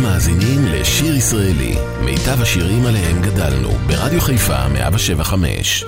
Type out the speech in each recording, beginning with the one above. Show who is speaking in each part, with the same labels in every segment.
Speaker 1: אתם מאזינים לשיר ישראלי, מיטב השירים עליהם גדלנו, ברדיו חיפה 175.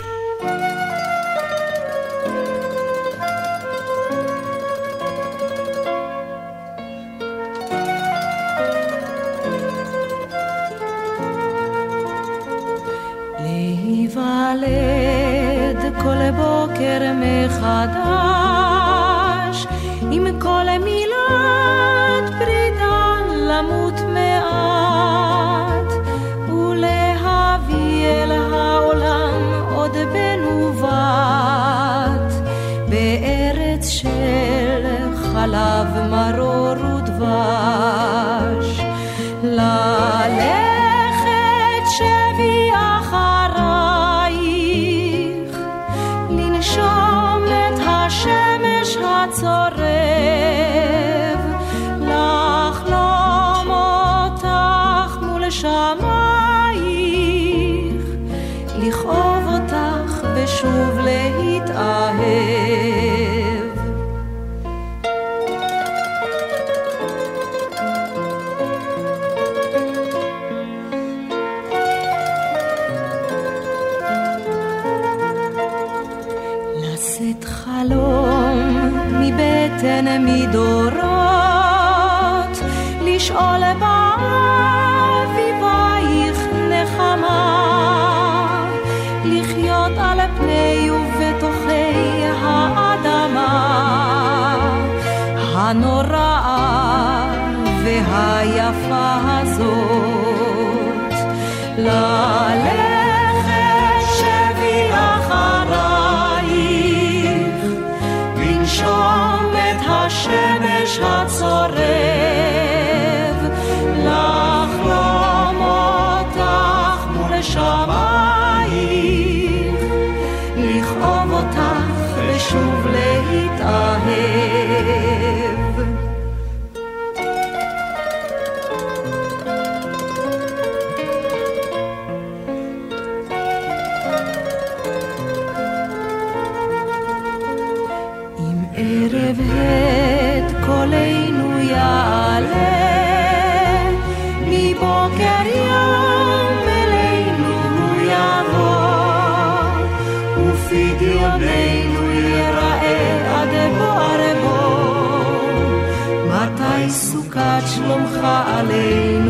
Speaker 2: alleen.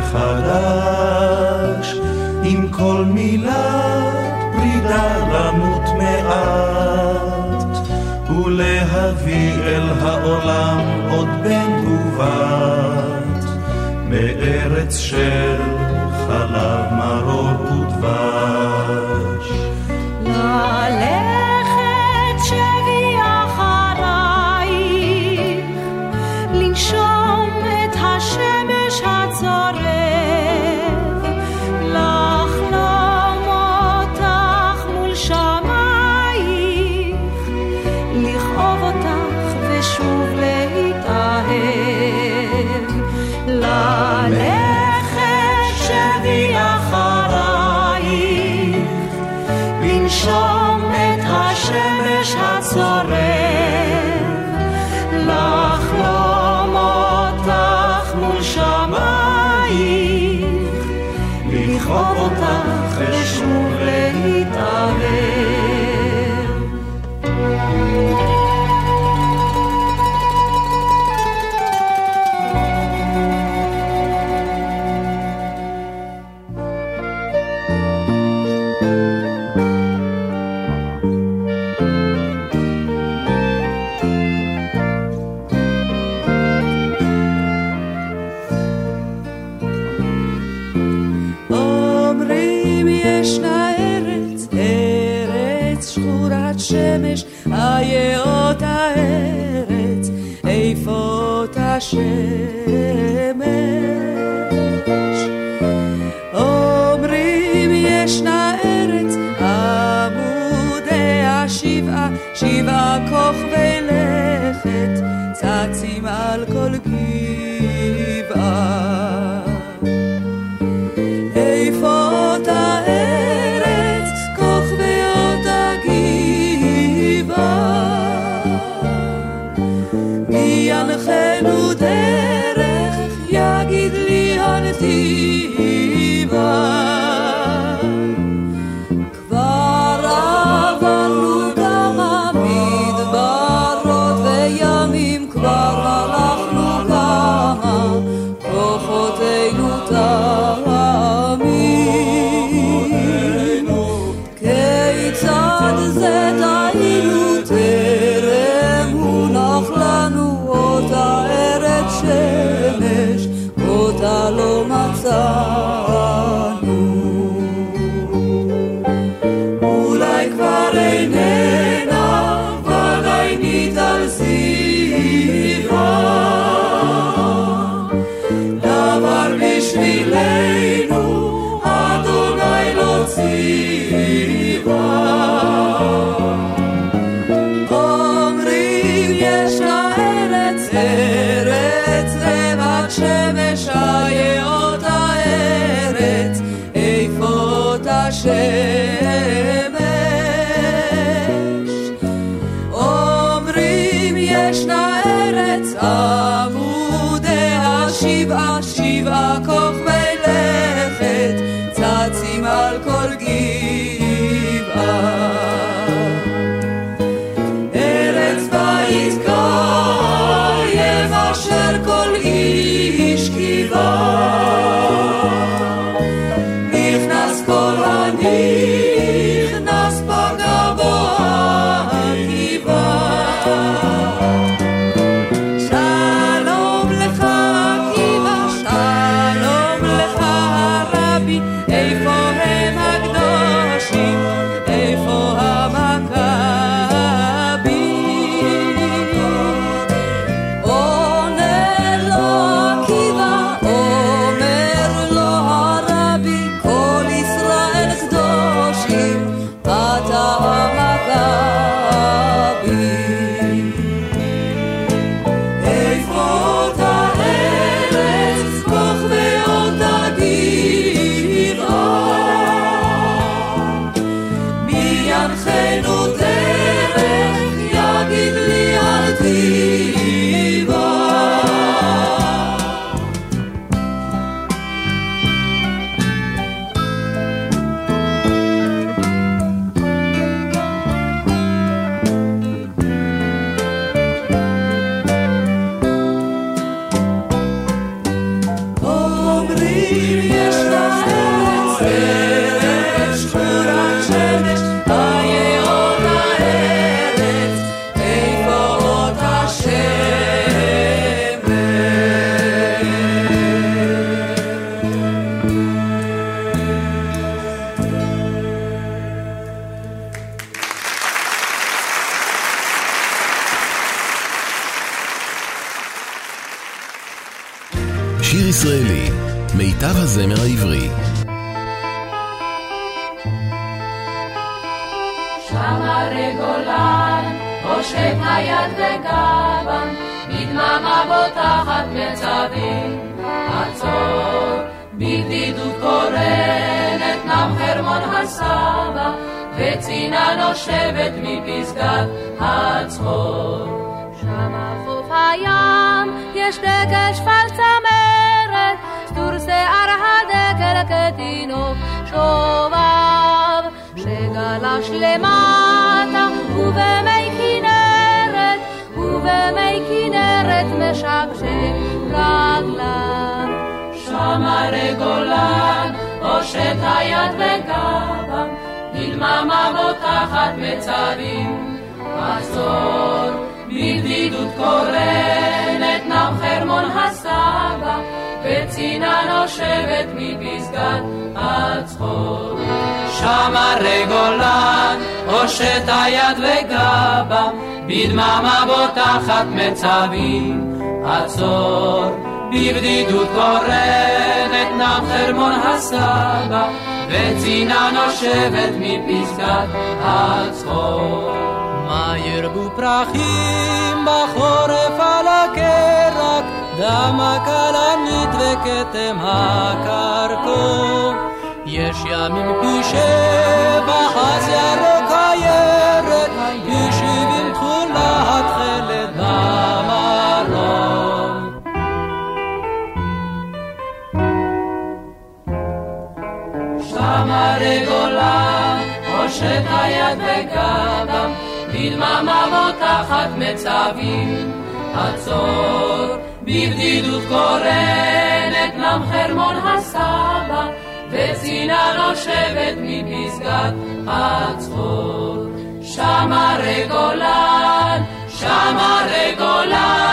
Speaker 2: מחדש, עם כל מילת פרידה למות מעט, ולהביא אל העולם עוד בן ובת,
Speaker 3: מארץ של חלב מרור ודבש.
Speaker 2: ללכת שבי אחרייך, לנשום השמש הצורף התינוק שובב, שגלש למטה ובמי כנרת, ובמי כנרת משקשק רגליו. שמה רגולן, הושט היד בגבם, נדממה בוטחת מצרים, עצור, בבדידות קורנת נם חרמון
Speaker 4: הסבא. וצינה נושבת מפסגת הצחור. שם הרי גולן, הושט היד וגבה, בדממה בוטחת
Speaker 5: מצבים עצור. בבדידות קורנת נם חרמון הסבא, וצינה נושבת מפסגת הצחור.
Speaker 6: מה ירבו פרחים בחורף על הקרק? דם הכלם נדבקתם הקרקו, יש ימים פי שבע אז ירוק הירק, פי שבעים תכולת חלד במרום.
Speaker 5: שמה רגולה, הושט היד בגדם, בדממה בוטחת מצבים, עצור. בבדידות קורנת, נם חרמון הסבא, וצינה נושבת מפסגת הצחור. שמה רגולן, שמה רגולן,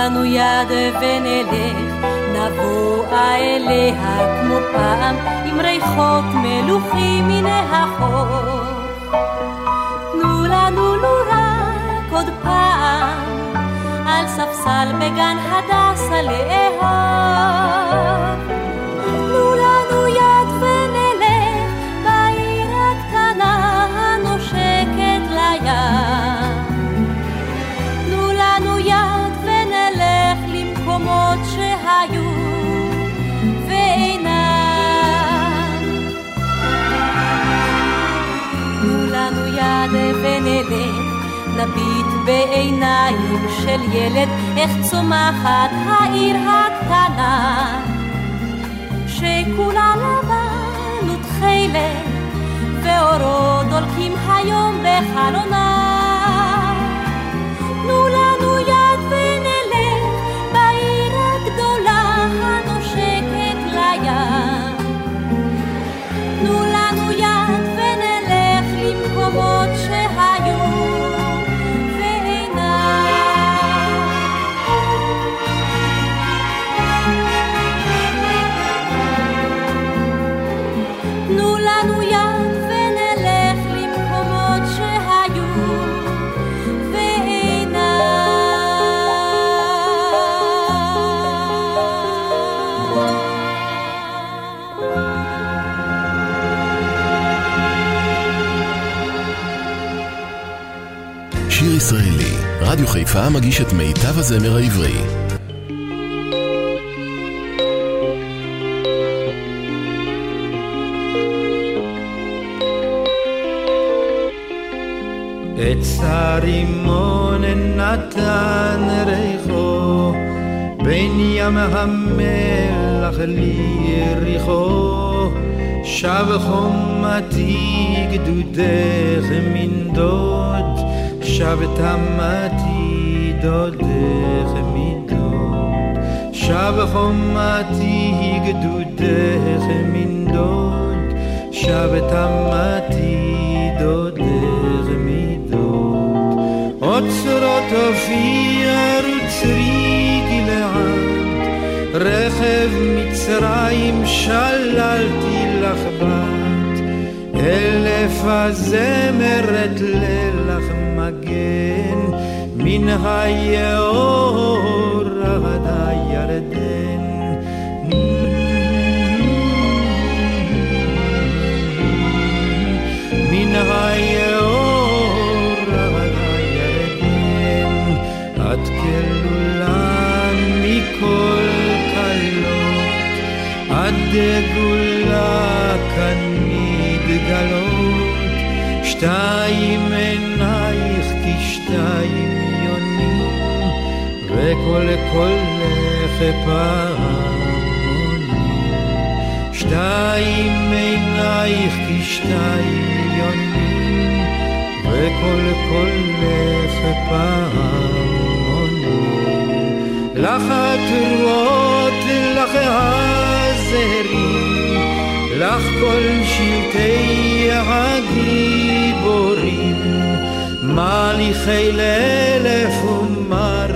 Speaker 7: לנו יד ונלך, נבואה אליה כמו פעם, עם ריחות מלוכים מן החוף. תנו לנו לו רק עוד פעם, על ספסל בגן הדסה לאהוב. נביט בעיניים של ילד, איך צומחת העיר הקטנה. שכולה לבן ותכלת, ואורות דולקים היום בחלונה.
Speaker 8: חיפה מגיש את מיטב הזמר העברי.
Speaker 3: עץ הרימון נתן ריחו בין ים המלח ליריחו שב חומתי גדודך מנדוד שב תמתי דודך מדוד שב חומתי גדודך מנדוד שב תמתי דודך מדוד אופיר וצרי גלעד, רכב מצרים שללתי לך בת, אלף הזמרת לילך מגן, מן היאור עד הירדן. מן היאור עד הירדן, את כלולה מכל כלות, את דגולה כאן מתגלות, שתיים עינייך כשתיים וכל קולך פעמונים. שתיים עינייך כשתיים יונים, וכל קולך פעמונים. לך התרועות, לך הזרים, לך כל שבטי הגיבורים, מליכי לאלף ומה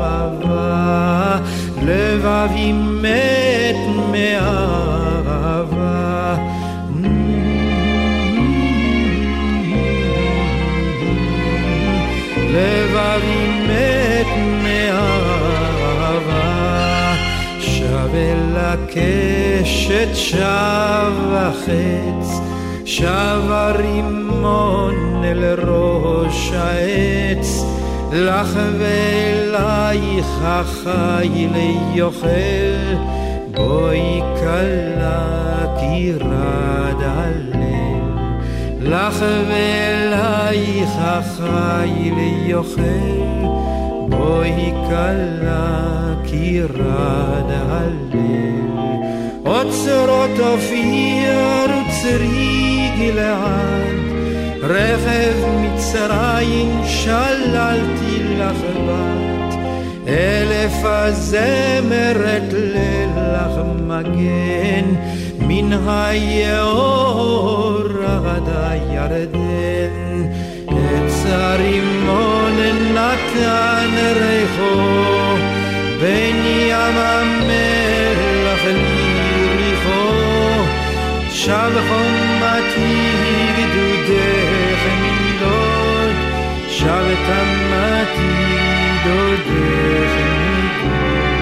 Speaker 3: רבבה, לבבי מת מאהבה. לבבי מת מאהבה, שב אל הקשת, שב החץ, שב הרימון אל ראש העץ, לך ואלייך החיל יוכל, בואי כלה כי רד הלב. לך ואלייך החיל יוכל, בואי כלה כי רד הלב. אוצרות אופיר וצרי גלעד, רכב מצרים שללתי לך בת, אלף הזמרת לילך מגן, מן היאור עד הירדן. עץ הרימון נתן ריחו, בין ים המלח שב חומתי גדודך מנדוד, שב תמתי דודך מנדוד.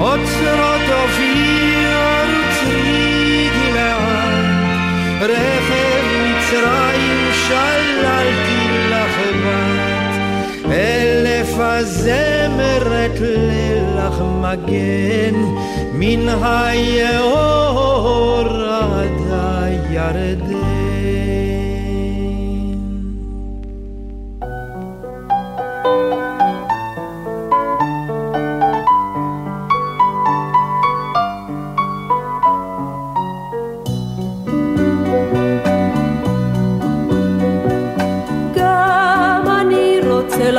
Speaker 3: אוצרות אופיר וצרי גלעד, רכב מצרים שללתי לך בת, אלף הזמרת לילך מגן, מן היאור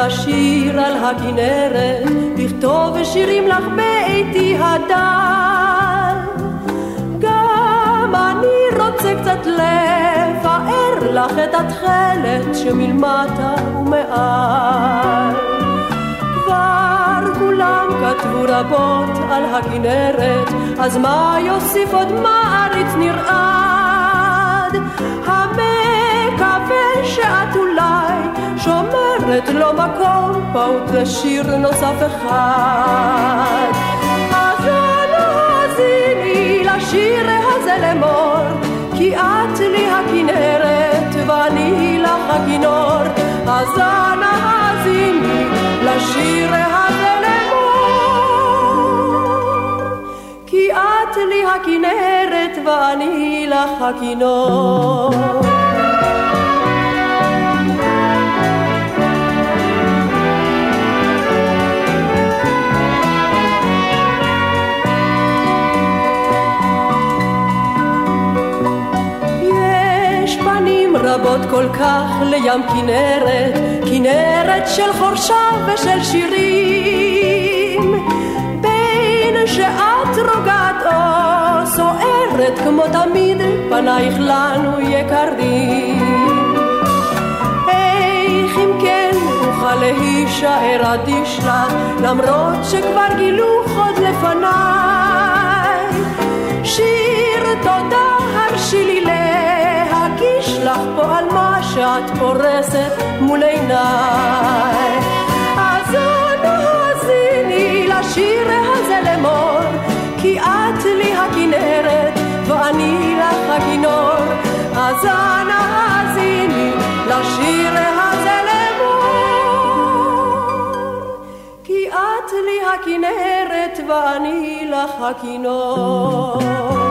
Speaker 4: לשיר על הכנרת, לכתוב שירים לך באיתי הדל. לפאר לך את התכלת שמלמטה ומעל. כבר כולם כתבו רבות על הכנרת, אז מה יוסיף עוד מעריץ נרעד? המקווה שאת אולי שומרת לו מקום פעוט לשיר נוסף אחד. אז אנא האזיני לשיר הזה לאמור, כי את לי הכנרת ואני לך הכינור. אז אנא האזיני לשיר הזה לאמור, כי את לי הכנרת ואני לך הכינור. רבות כל כך לים כנרת, כנרת של חורשה ושל שירים. בין שאת רוגעת או סוערת כמו תמיד, פנייך לנו יקרים. איך אם כן אוכל יישאר אדיש לה, למרות שכבר גילו חוד לפניי. שיר לך פה על מה שאת פורסת מול עיניי. אז אנא האזיני לשיר הזה לאמור, כי את לי הכנרת ואני לך הכינור. אז אנא האזיני לשיר הזה לאמור, כי את לי הכנרת ואני לך הכינור.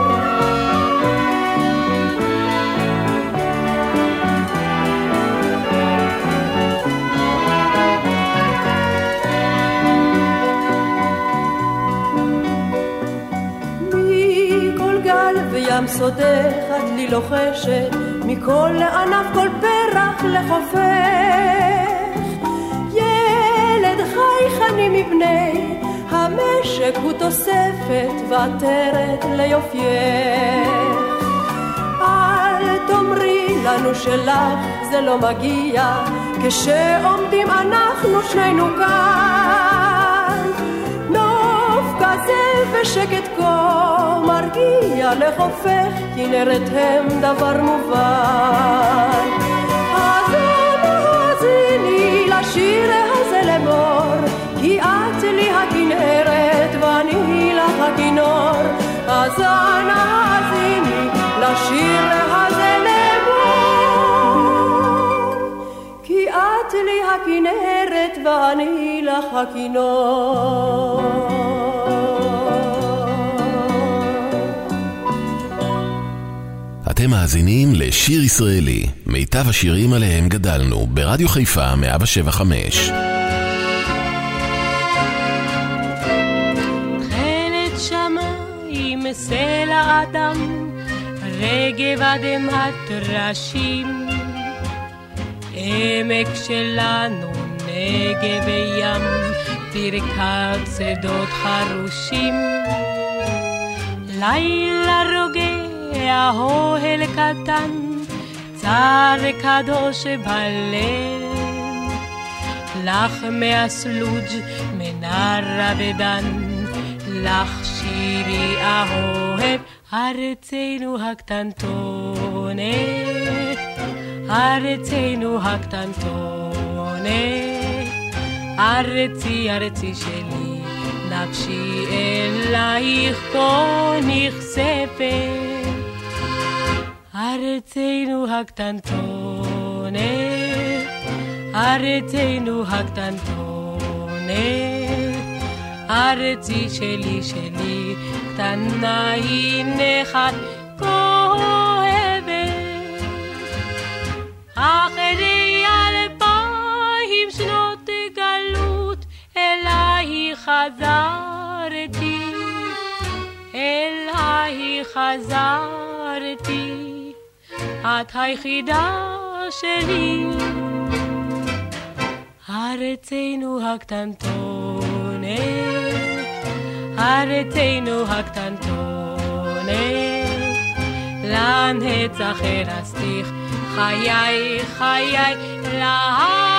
Speaker 4: ים סודך את לי לוחשת, מכל ענף כל פרח לחופך. ילד חייכני מבני המשק הוא תוספת ועטרת ליופייך. אל תאמרי לנו שלך זה לא מגיע, כשעומדים אנחנו שנינו כאן. כזה ושקט כה מרגיע לחופך, כנרת הם דבר מובן. אז אנא האזיני לשיר הזה לאמור, כי את לי הכנרת ואני לך הכינור. אז האזיני לשיר הזה כי את לי הכנרת ואני לך הכינור.
Speaker 1: אתם מאזינים לשיר ישראלי, מיטב השירים עליהם גדלנו, ברדיו חיפה 175.
Speaker 9: תכלת שמיים סלע אדם, רגב אדמת ראשים. עמק שלנו נגב וים, ברכת שדות חרושים. לילה רוגע אוהל קטן, צר קדוש בלב. לך מהסלוג' מנרה ודן, לך שירי אהוב, ארצנו הקטנטונת, ארצנו הקטנטונת, ארצי ארצי שלי, נפשי אלייך כה נכספת, ארצנו הקטנטונת. ארצנו הקטנטונת, ארצי שלי שלי, קטנה היא נחת כואבת. אחרי אלפיים שנות גלות, אליי חזרתי, אליי חזרתי, את היחידה שלי. ארצנו הקטנטונת, ארצנו הקטנטונת, לנצח ארסתיך, חיי חיי לעד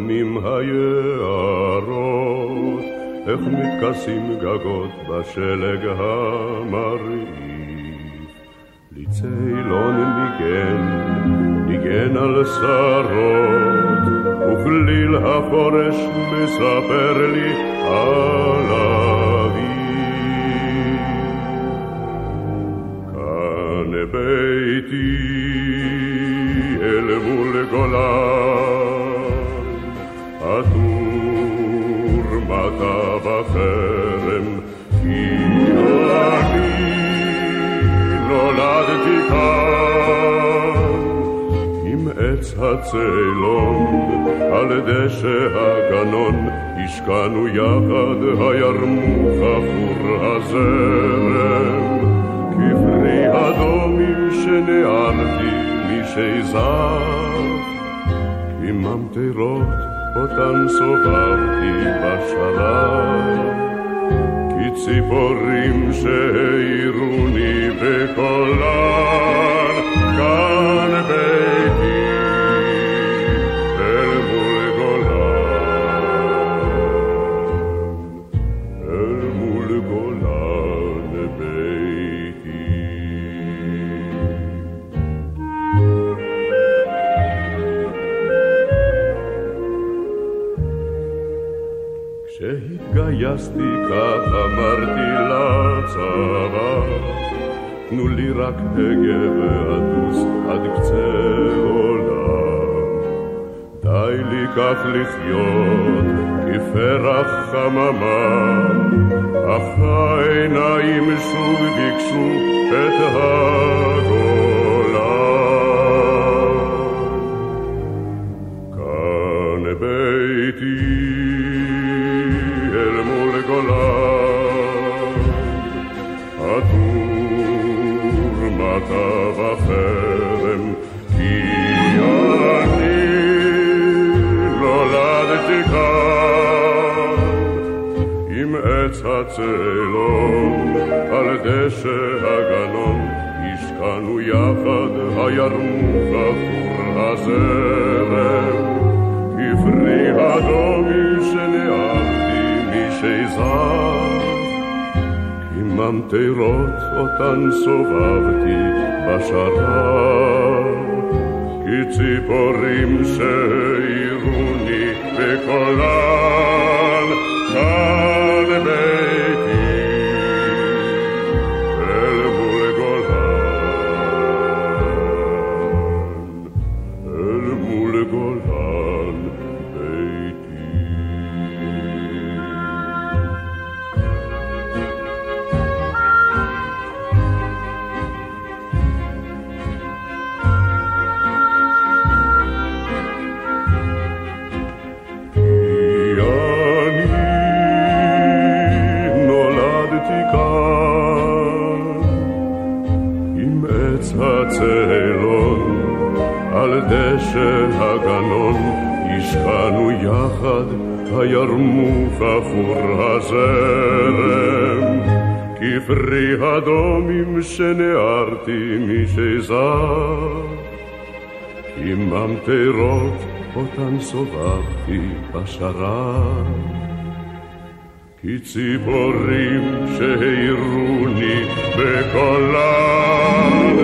Speaker 10: הומים היערות, איך מתכסים גגות בשלג המרעיף. לי צילון ניגן, ניגן על שרות, וכליל החורש מספר לי על אביב. כאן ביתי אל מול גולן, עטור מטה בחרם, כי אני נולדתי כאן, עם עץ הצאלון, על דשא הגנון, השקענו יחד הירמוך עפור הזרם, כפרי אדומים שנערתי משי זר, עם ממטרות אותן סובבתי בשלב. כי ציפורים שהעירוני גייסתי כך אמרתי לצבא תנו לי רק הגה ואטוס עד קצה עולם די לי כך לחיות כפרח חממה אך העיניים שוב ביקשו את הגולה הצאלון על דשא הגנון, השקענו יחד הירמוך עבור הזרם, כפרי הדומים שנערתי משזר. ממטרות אותן סובבתי בשרב, כי ציפורים שהעירוני בקולן, הירמוך עבור הזרם. כפרי הדומים שנערתי משזר, כי ממטרות אותן סובבתי בשרב. כי ציפורים שהעירוני בקולן,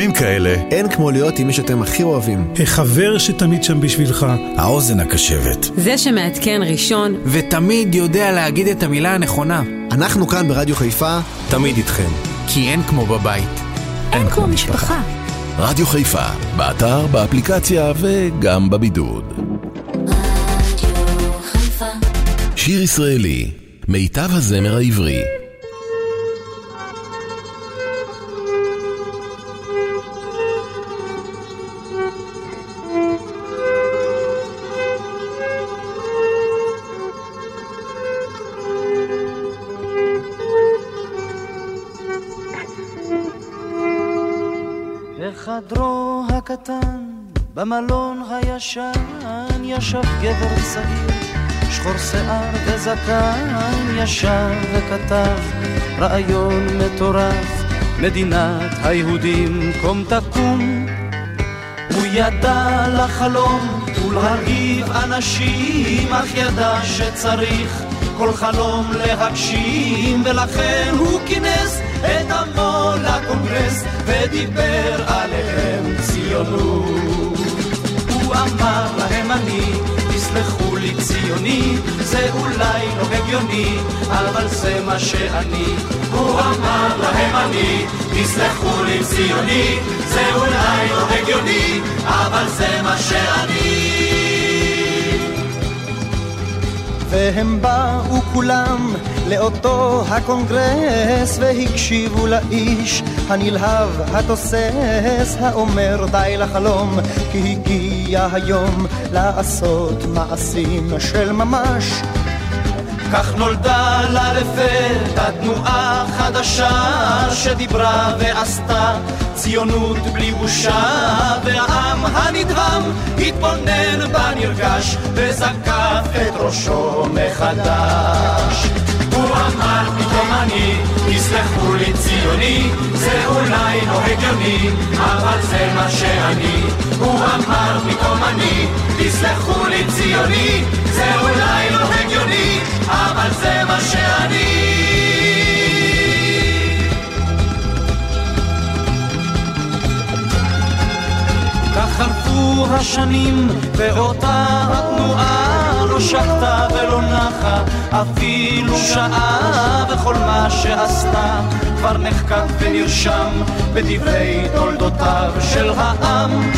Speaker 1: בימים כאלה, אין כמו להיות עם מי שאתם הכי אוהבים.
Speaker 11: החבר שתמיד שם בשבילך.
Speaker 1: האוזן הקשבת.
Speaker 12: זה שמעדכן ראשון.
Speaker 13: ותמיד יודע להגיד את המילה הנכונה.
Speaker 14: אנחנו כאן ברדיו חיפה,
Speaker 13: תמיד איתכם. כי אין כמו בבית.
Speaker 12: אין, אין כמו משפחה.
Speaker 1: רדיו חיפה, באתר, באפליקציה וגם בבידוד. רדיו חיפה. שיר ישראלי, מיטב הזמר העברי.
Speaker 3: הישן, ישב גבר צעיר, שחור שיער וזקן, ישב וכתב רעיון מטורף, מדינת היהודים קום תקום. הוא ידע לחלום ולהרעיב אנשים, אך ידע שצריך כל חלום להגשים, ולכן הוא כינס את עמו לקונגרס, ודיבר עליהם ציונות. אמר להם אני, תסלחו לי ציוני, זה אולי לא הגיוני, אבל זה מה שאני. הוא אמר להם אני, תסלחו לי ציוני, זה אולי לא הגיוני, אבל זה מה שאני.
Speaker 15: והם באו כולם לאותו הקונגרס והקשיבו לאיש הנלהב התוסס האומר די לחלום כי הגיע היום לעשות מעשים של ממש. כך נולדה לה לפתע תנועה חדשה שדיברה ועשתה ציונות בלי בושה והעם הנדהם התבונן בנרגש וזקף את ראשו מחדש הוא אמר פתאום אני, תסלחו לי ציוני, זה אולי לא הגיוני, אבל זה מה שאני. הוא אמר פתאום אני, תסלחו לי ציוני, זה אולי לא הגיוני, אבל זה מה שאני. כך חלפו השנים ואותה התנועה לא שקטה ולא נחה אפילו שעה וכל מה שעשתה כבר נחקק ונרשם בדברי תולדותיו של העם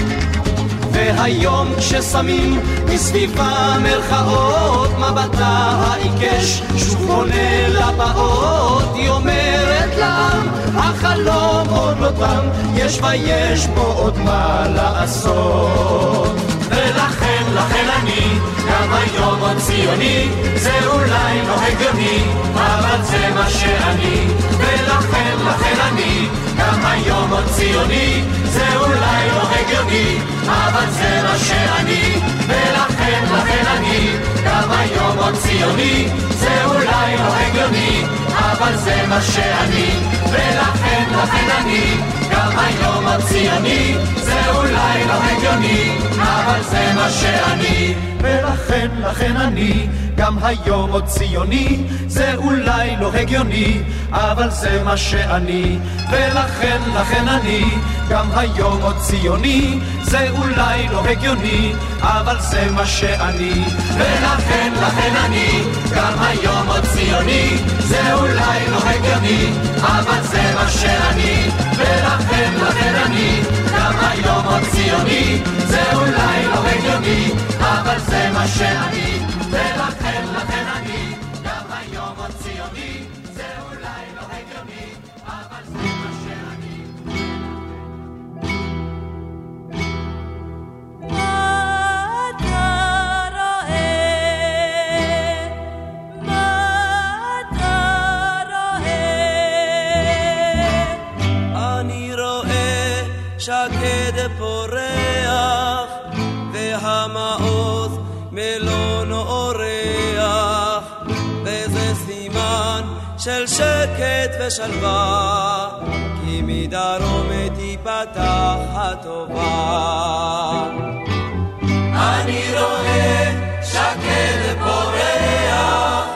Speaker 15: והיום כששמים מסביבה מרכאות מבטה העיקש שוב פונה לבאות היא אומרת לעם החלום עוד לא תם יש ויש פה עוד מה לעשות. ולכן, לכן אני גם היום עוד ציוני זה אולי לא הגיוני אבל זה מה שאני. ולכן, לכן אני גם היום עוד ציוני זה אולי לא הגיוני אבל זה מה שאני ולכן, לכן אני גם היום עוד ציוני זה אולי לא הגיוני אבל זה מה שאני ולכן, לכן אני גם היום עוד ציוני זה אולי לא הגיוני אבל זה מה שאני ולכן, לכן אני גם היום עוד ציוני זה אולי לא הגיוני אבל זה מה שאני ולכן, לכן אני גם היום עוד ציוני זה אולי לא הגיוני אבל זה מה שאני ולכן, לכן אני גם היום עוד ציוני זה אולי לא הגיוני אבל זה מה שאני ולכן, לכן אני גם היום עוד ציוני זה אולי לא הגיוני אבל זה מה שאני ולכן, לכן
Speaker 16: של שקט ושלווה כי מדרום תיפתח הטובה. אני רואה שקד פורח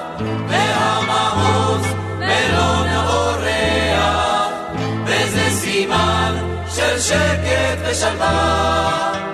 Speaker 16: והמעוז מלון אורח וזה סימן של שקט ושלווה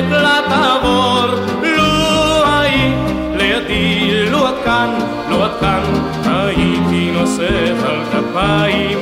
Speaker 17: נושק לתבור, לו היית לידי, לו את כאן, לו את כאן, הייתי נוסף על כפיים,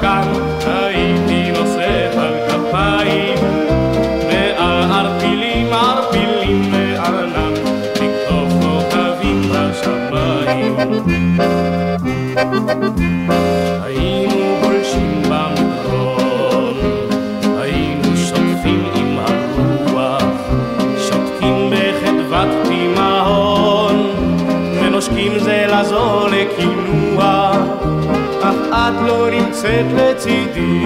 Speaker 17: כאן, הייתי נוסף על כפיים, ועל ערפילים ערפילים מענן, לכתוב כוכבים בשמיים. נמצאת לצידי,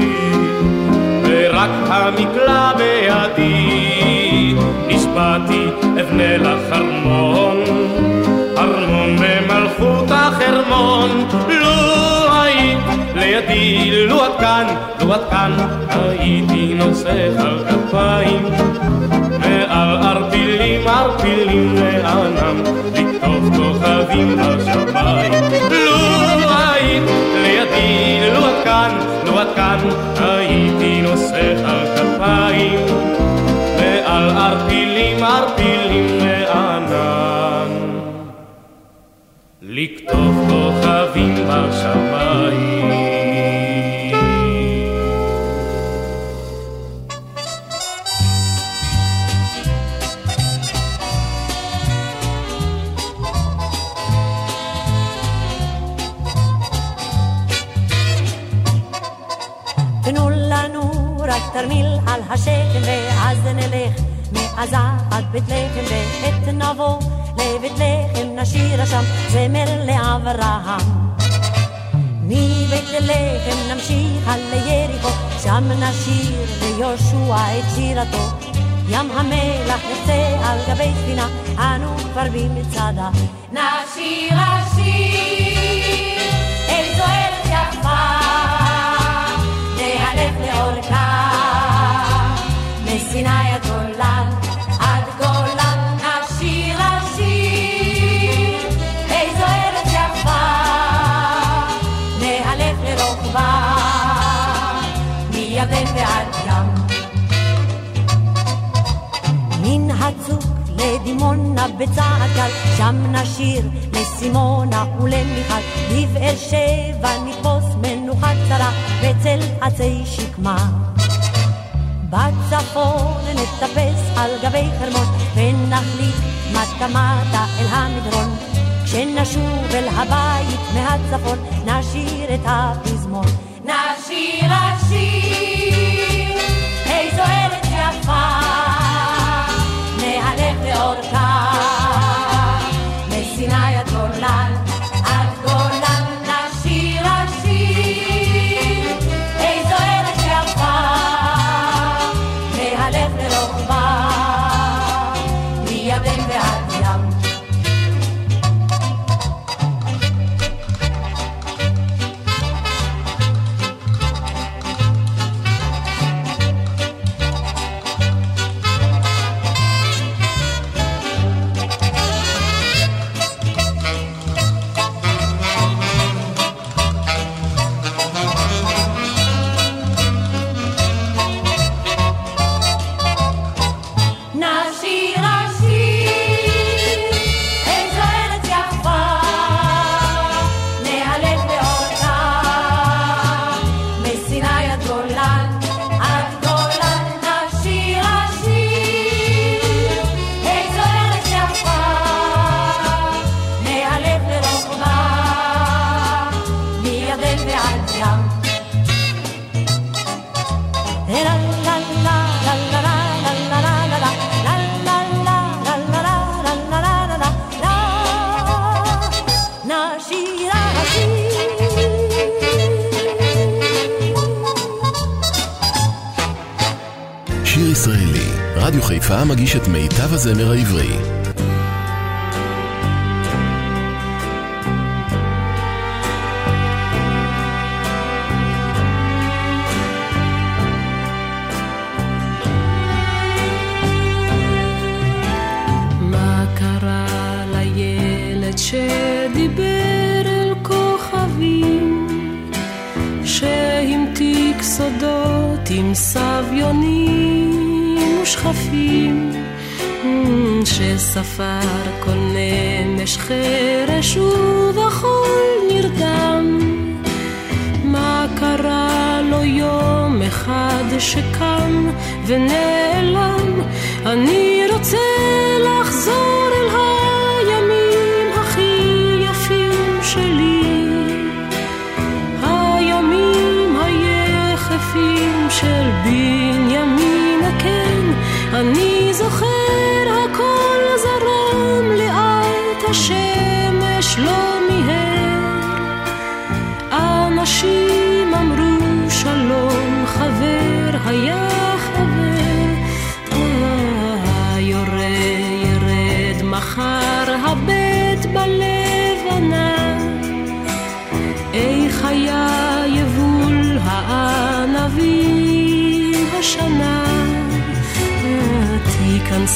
Speaker 17: ורק המקלע בידי, נשבעתי אבנה לך ארמון, ארמון במלכות החרמון, לו היית לידי, לו את כאן, לו את כאן, הייתי נוסך על כפיים, ועל ערפילים ערפילים לענם, לכתוב כוכבים בשמיים. לו היית לידי, כאן, הייתי נוסך על כפיים, ועל ערפילים ערפילים לענן. לכתוב כוכבים בשמיים.
Speaker 18: השכם ואז נלך מעזה עד בית לחם ועת נבוא לבית לחם נשיר שם זמר לאברהם. מבית לחם נמשיך על יריחו שם נשיר ליהושע את שירתו. ים המלח יוצא על גבי ספינה אנו כבר במצדה.
Speaker 19: נשיר השיר איזו ארץ יפה
Speaker 18: נהלך לאורכה מסיני עד
Speaker 19: עד גולן נשיר השיר. איזו ארץ יפה
Speaker 18: נהלך לרוחבה מירדן ועד ים. מן הצוק לדימונה בצעד קל שם נשיר לסימונה ולמיכל. בבאר שבע נתפוס מנוחה קצרה בצל עצי שקמה בצפון נטפס על גבי חרמון ונחליט מטה מטה אל המדרון. כשנשוב אל הבית מהצפון נשיר את הפזמון.
Speaker 19: נשיר השיר איזו ארץ יפה
Speaker 9: סודות עם סביונים ושכפים, אמ, שספר כל נמש חרש ובחול נרדם. מה קרה לו יום אחד שקם ונעלם? אני רוצה לחזור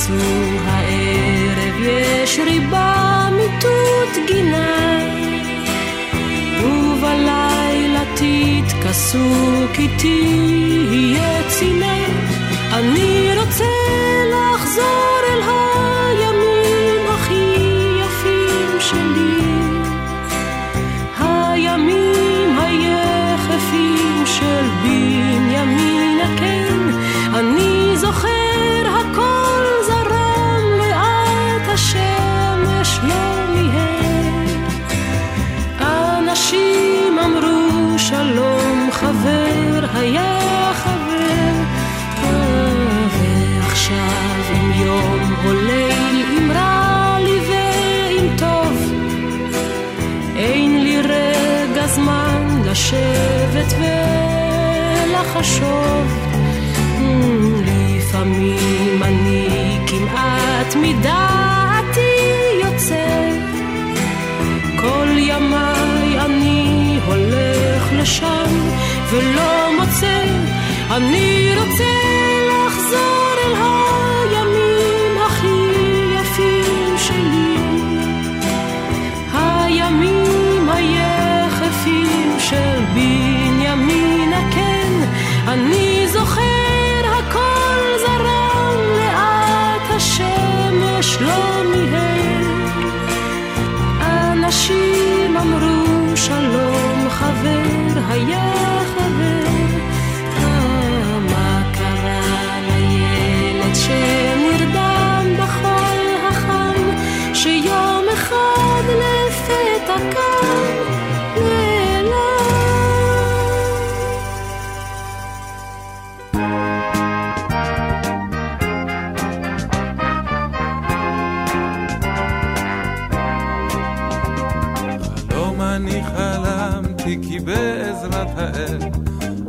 Speaker 9: תיכנסו הערב, יש ריבה מיטוט גינה. ובלילה תתכסו כי תהיה צינה אני רוצה לשבת ולחשוב. לפעמים אני כמעט מדעתי יוצא. כל ימיי אני הולך לשם ולא מוצא, אני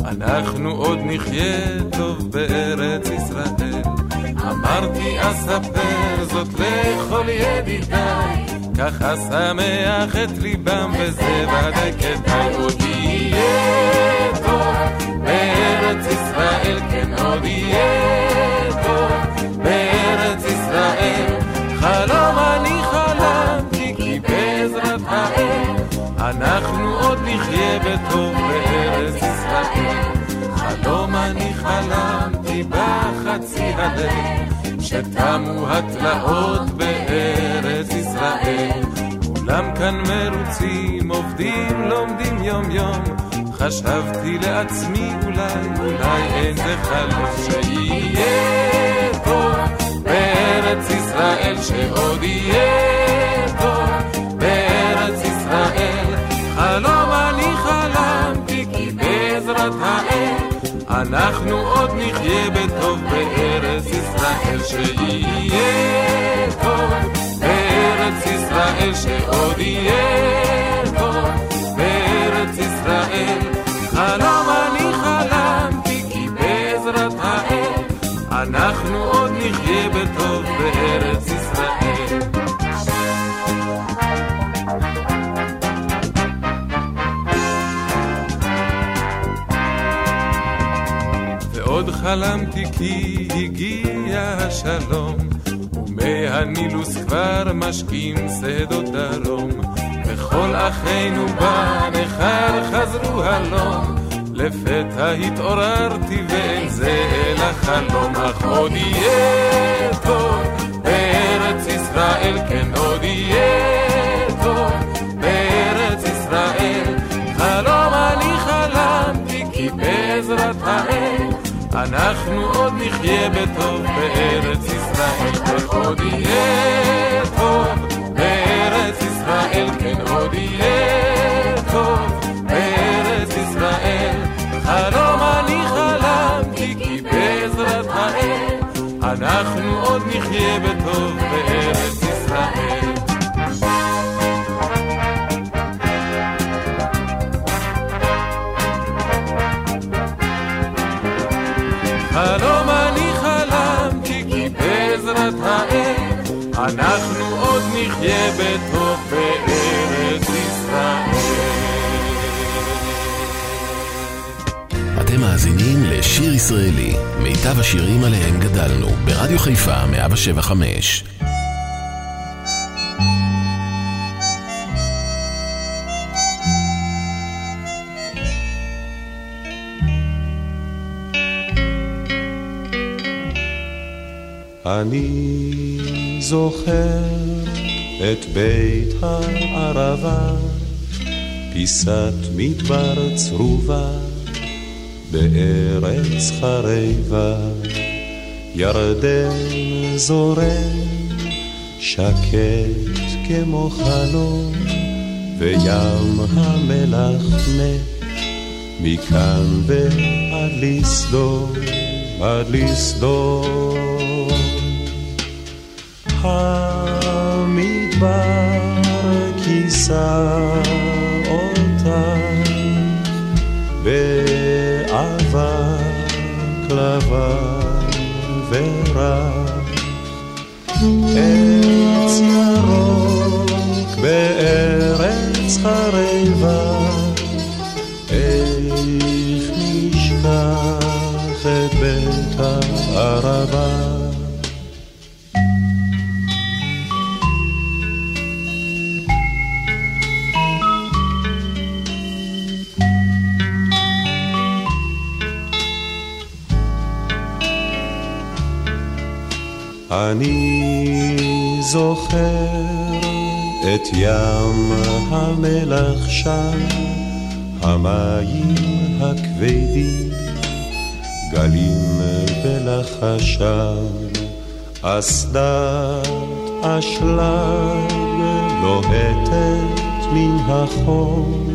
Speaker 20: אנחנו עוד נחיה טוב בארץ ישראל. אמרתי אספר זאת לכל ידידיי, ככה שמח את ליבם וזה ודאי כדאי עוד יהיה טוב בארץ ישראל, כן עוד יהיה טוב בארץ ישראל. חלום אני חלמתי כי בעזרת האל אנחנו עוד נחיה בטוב בארץ בחצי הלב, שתמו התלאות בארץ ישראל. כולם כאן מרוצים, עובדים, לומדים יום יום. חשבתי לעצמי אולי, אולי אין זה חלום שיהיה טוב בארץ ישראל, שעוד יהיה אנחנו עוד נחיה בטוב בארץ ישראל שיהיה טוב בארץ ישראל שעוד יהיה טוב בארץ ישראל. חלום אני חלמתי כי בעזרת האל אנחנו עוד נחיה בטוב בארץ חלמתי כי הגיע השלום, ומי הנילוס כבר משקים שדות דרום, וכל אחינו בנכר חזרו הלום, לפתע התעוררתי ואין זה אלא חלום, אך עוד יהיה טוב בארץ ישראל, כן עוד יהיה טוב בארץ ישראל. חלום אני חלמתי כי בעזרת האל אנחנו עוד נחיה בטוב בארץ ישראל, ועוד יהיה טוב בארץ ישראל, כן עוד יהיה טוב בארץ ישראל. חלום אני חלמתי כי בעזרת האל אנחנו עוד נחיה בטוב בארץ ישראל. אנחנו עוד נחיה בטוב בארץ ישראל.
Speaker 1: אתם מאזינים לשיר ישראלי, מיטב השירים עליהם גדלנו, ברדיו חיפה 175.
Speaker 21: אני זוכר את בית הערבה, פיסת מדבר צרובה, בארץ חרבה, ירדן זורם, שקט כמו חלום, וים המלח מת, מכאן ועד לסדום, עד לסדום. המדבר כיסה אותך באבק לבן ורק עץ ירוק בארץ חרבה אני זוכר את ים המלח שם, המים הכבדים, גלים בלחשם, אסדת אשלג לוהטת מן החום,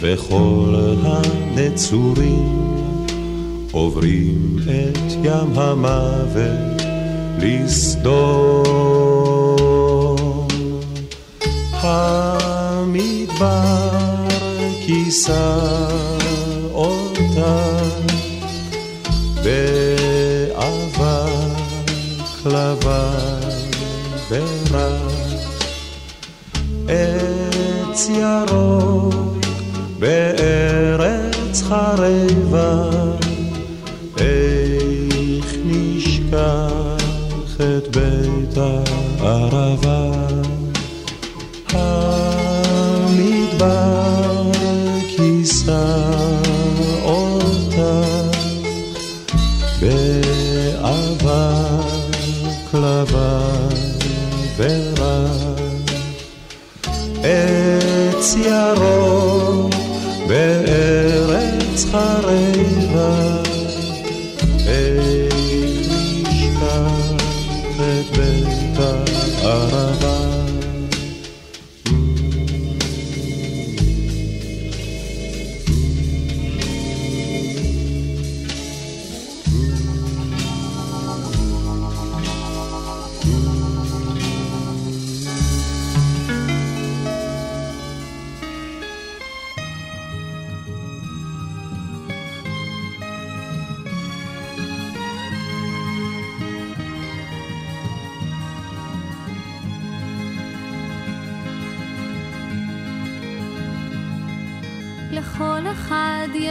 Speaker 21: וכל הנצורים עוברים את ים המוות. לסדום. המדבר כיסה אותה באבק לבן ורק עץ ירוק בארץ חרבה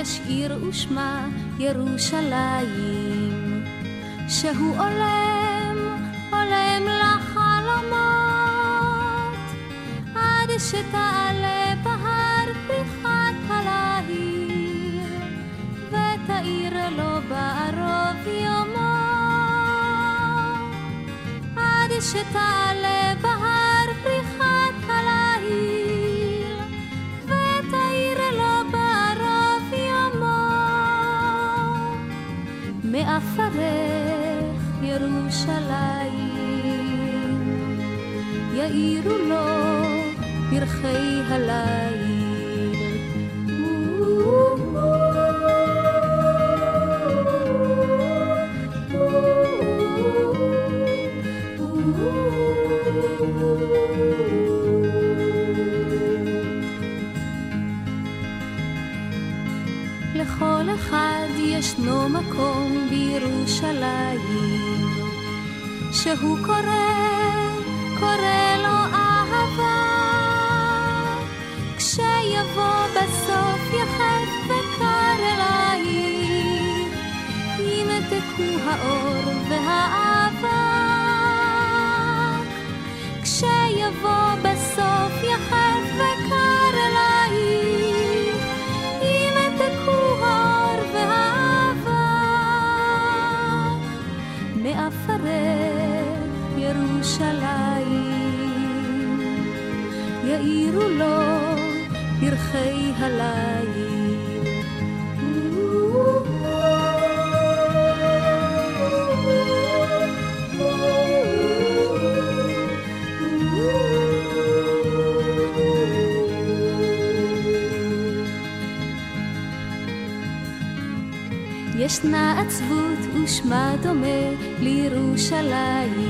Speaker 7: יש עיר ושמה ירושלים, שהוא עולם, עולם לחלומות, עד שתעלה בהר פריחת הלהיר, ותאיר לו בערוב יומו, עד שתעלה מעפרך ירושלים, יאירו לו פרחי הליל. לכל אחד ישנו מקום בירושלים, שהוא קורא יאירו לו פרחי הליל. ישנה עצבות ושמה דומה לירושלים,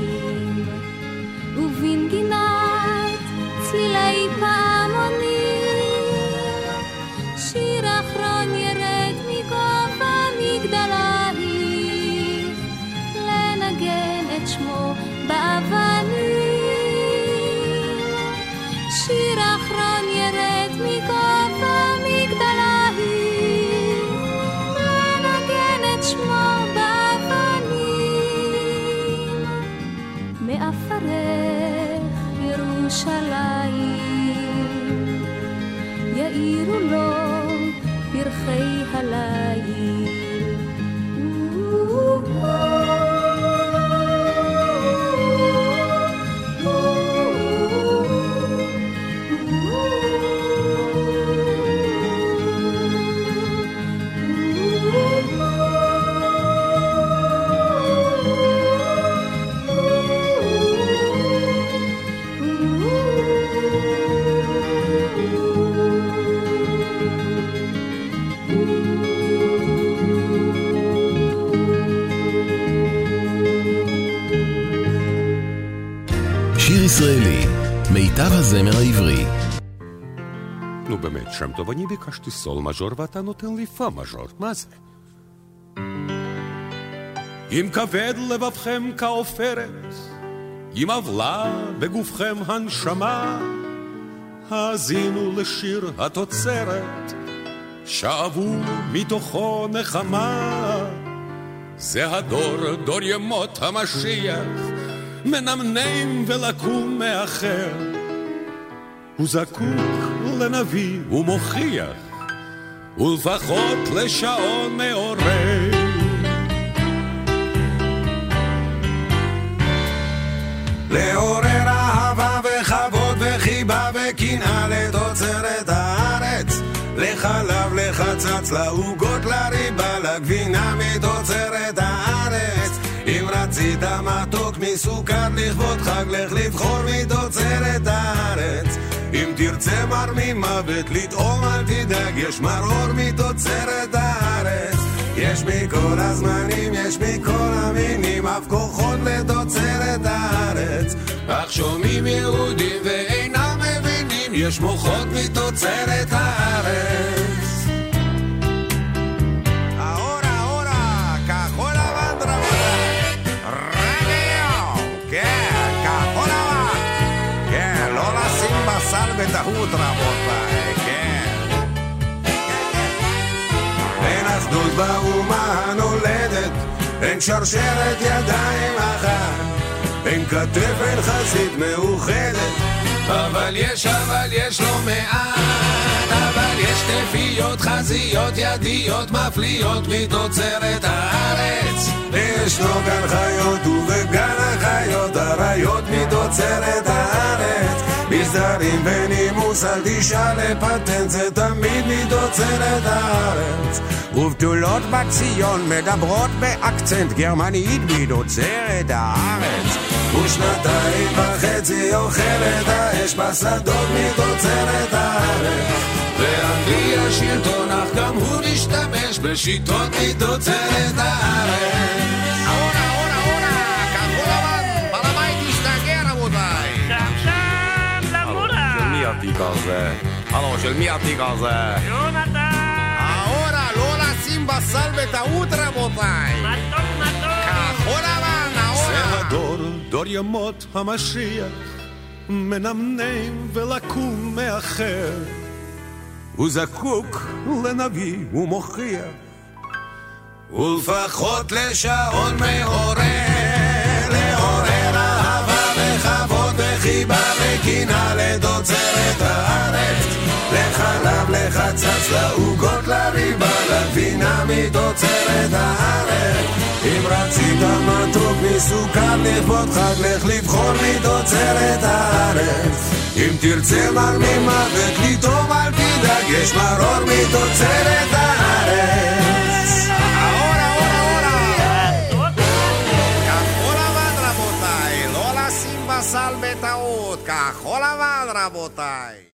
Speaker 1: מיטב הזמר העברי.
Speaker 22: נו באמת, שם טוב, אני ביקשתי סול מז'ור ואתה נותן לי פה מז'ור, מה זה? אם כבד לבבכם כעופרת, אם עוולה בגופכם הנשמה, האזינו לשיר התוצרת, שאבו מתוכו נחמה. זה הדור, דור ימות המשיח, מנמנם ולקום מאחר. הוא זקוק לנביא. ומוכיח, ולפחות לשעון מעורר.
Speaker 23: לעורר אהבה וכבוד וחיבה וקנאה לתוצרת הארץ. לחלב, לחצץ, לעוגות, לריבה, לגבינה מתוצרת הארץ. אם רצית מתוק מסוכר לכבוד חג, לך לבחור מתוצרת הארץ אם תרצה מר ממוות לטעום אל תדאג, יש מרור מתוצרת הארץ יש מכל הזמנים, יש מכל המינים, אף כוחות לתוצרת הארץ. אך שומעים יהודים ואינם מבינים, יש מוחות מתוצרת הארץ. בטעות רבותיי, כן. כן, כן, באומה הנולדת, אין שרשרת ידיים אחת, אין כתף, אין חזית מאוחדת, אבל יש, אבל יש לא מעט, אבל יש תפיות, חזיות, ידיות, מפליאות מתוצרת הארץ. ישנו גן חיות ובגן החיות אריות מתוצרת הארץ מסדרים בנימוס אל תשאל לפטנט זה תמיד מתוצרת הארץ. ובתולות בציון מדברות באקצנט גרמנית מתוצרת הארץ. ושנתיים וחצי אוכלת האש בשדות מתוצרת הארץ. ואנגליה שלטון אך גם הוא משתמש בשיטות מתוצרת הארץ
Speaker 24: התיק הזה? הלו, של מי התיק הזה?
Speaker 25: יונתן!
Speaker 24: ההורה, לא לשים בסל בטעות, רבותיי!
Speaker 25: מתוק מתוק!
Speaker 24: כחול לבן, ההורה!
Speaker 11: זה הדור, דור ימות המשיח, מנמנם ולקום מאחר.
Speaker 23: הוא זקוק לנביא ומוכיח, ולפחות לשעון מעורר, לעורר וקינה לתוצרת הארץ, לחלב, לחצץ, לעוגות, לריבה, לגבינה מתוצרת הארץ. אם רצית מתוק מסוכר לכבוד חג, לך לבחור מתוצרת הארץ. אם תרצה מר ממוות לטעום אל תדאג, יש מרור מתוצרת הארץ.
Speaker 24: ההור, Hola, madra botay.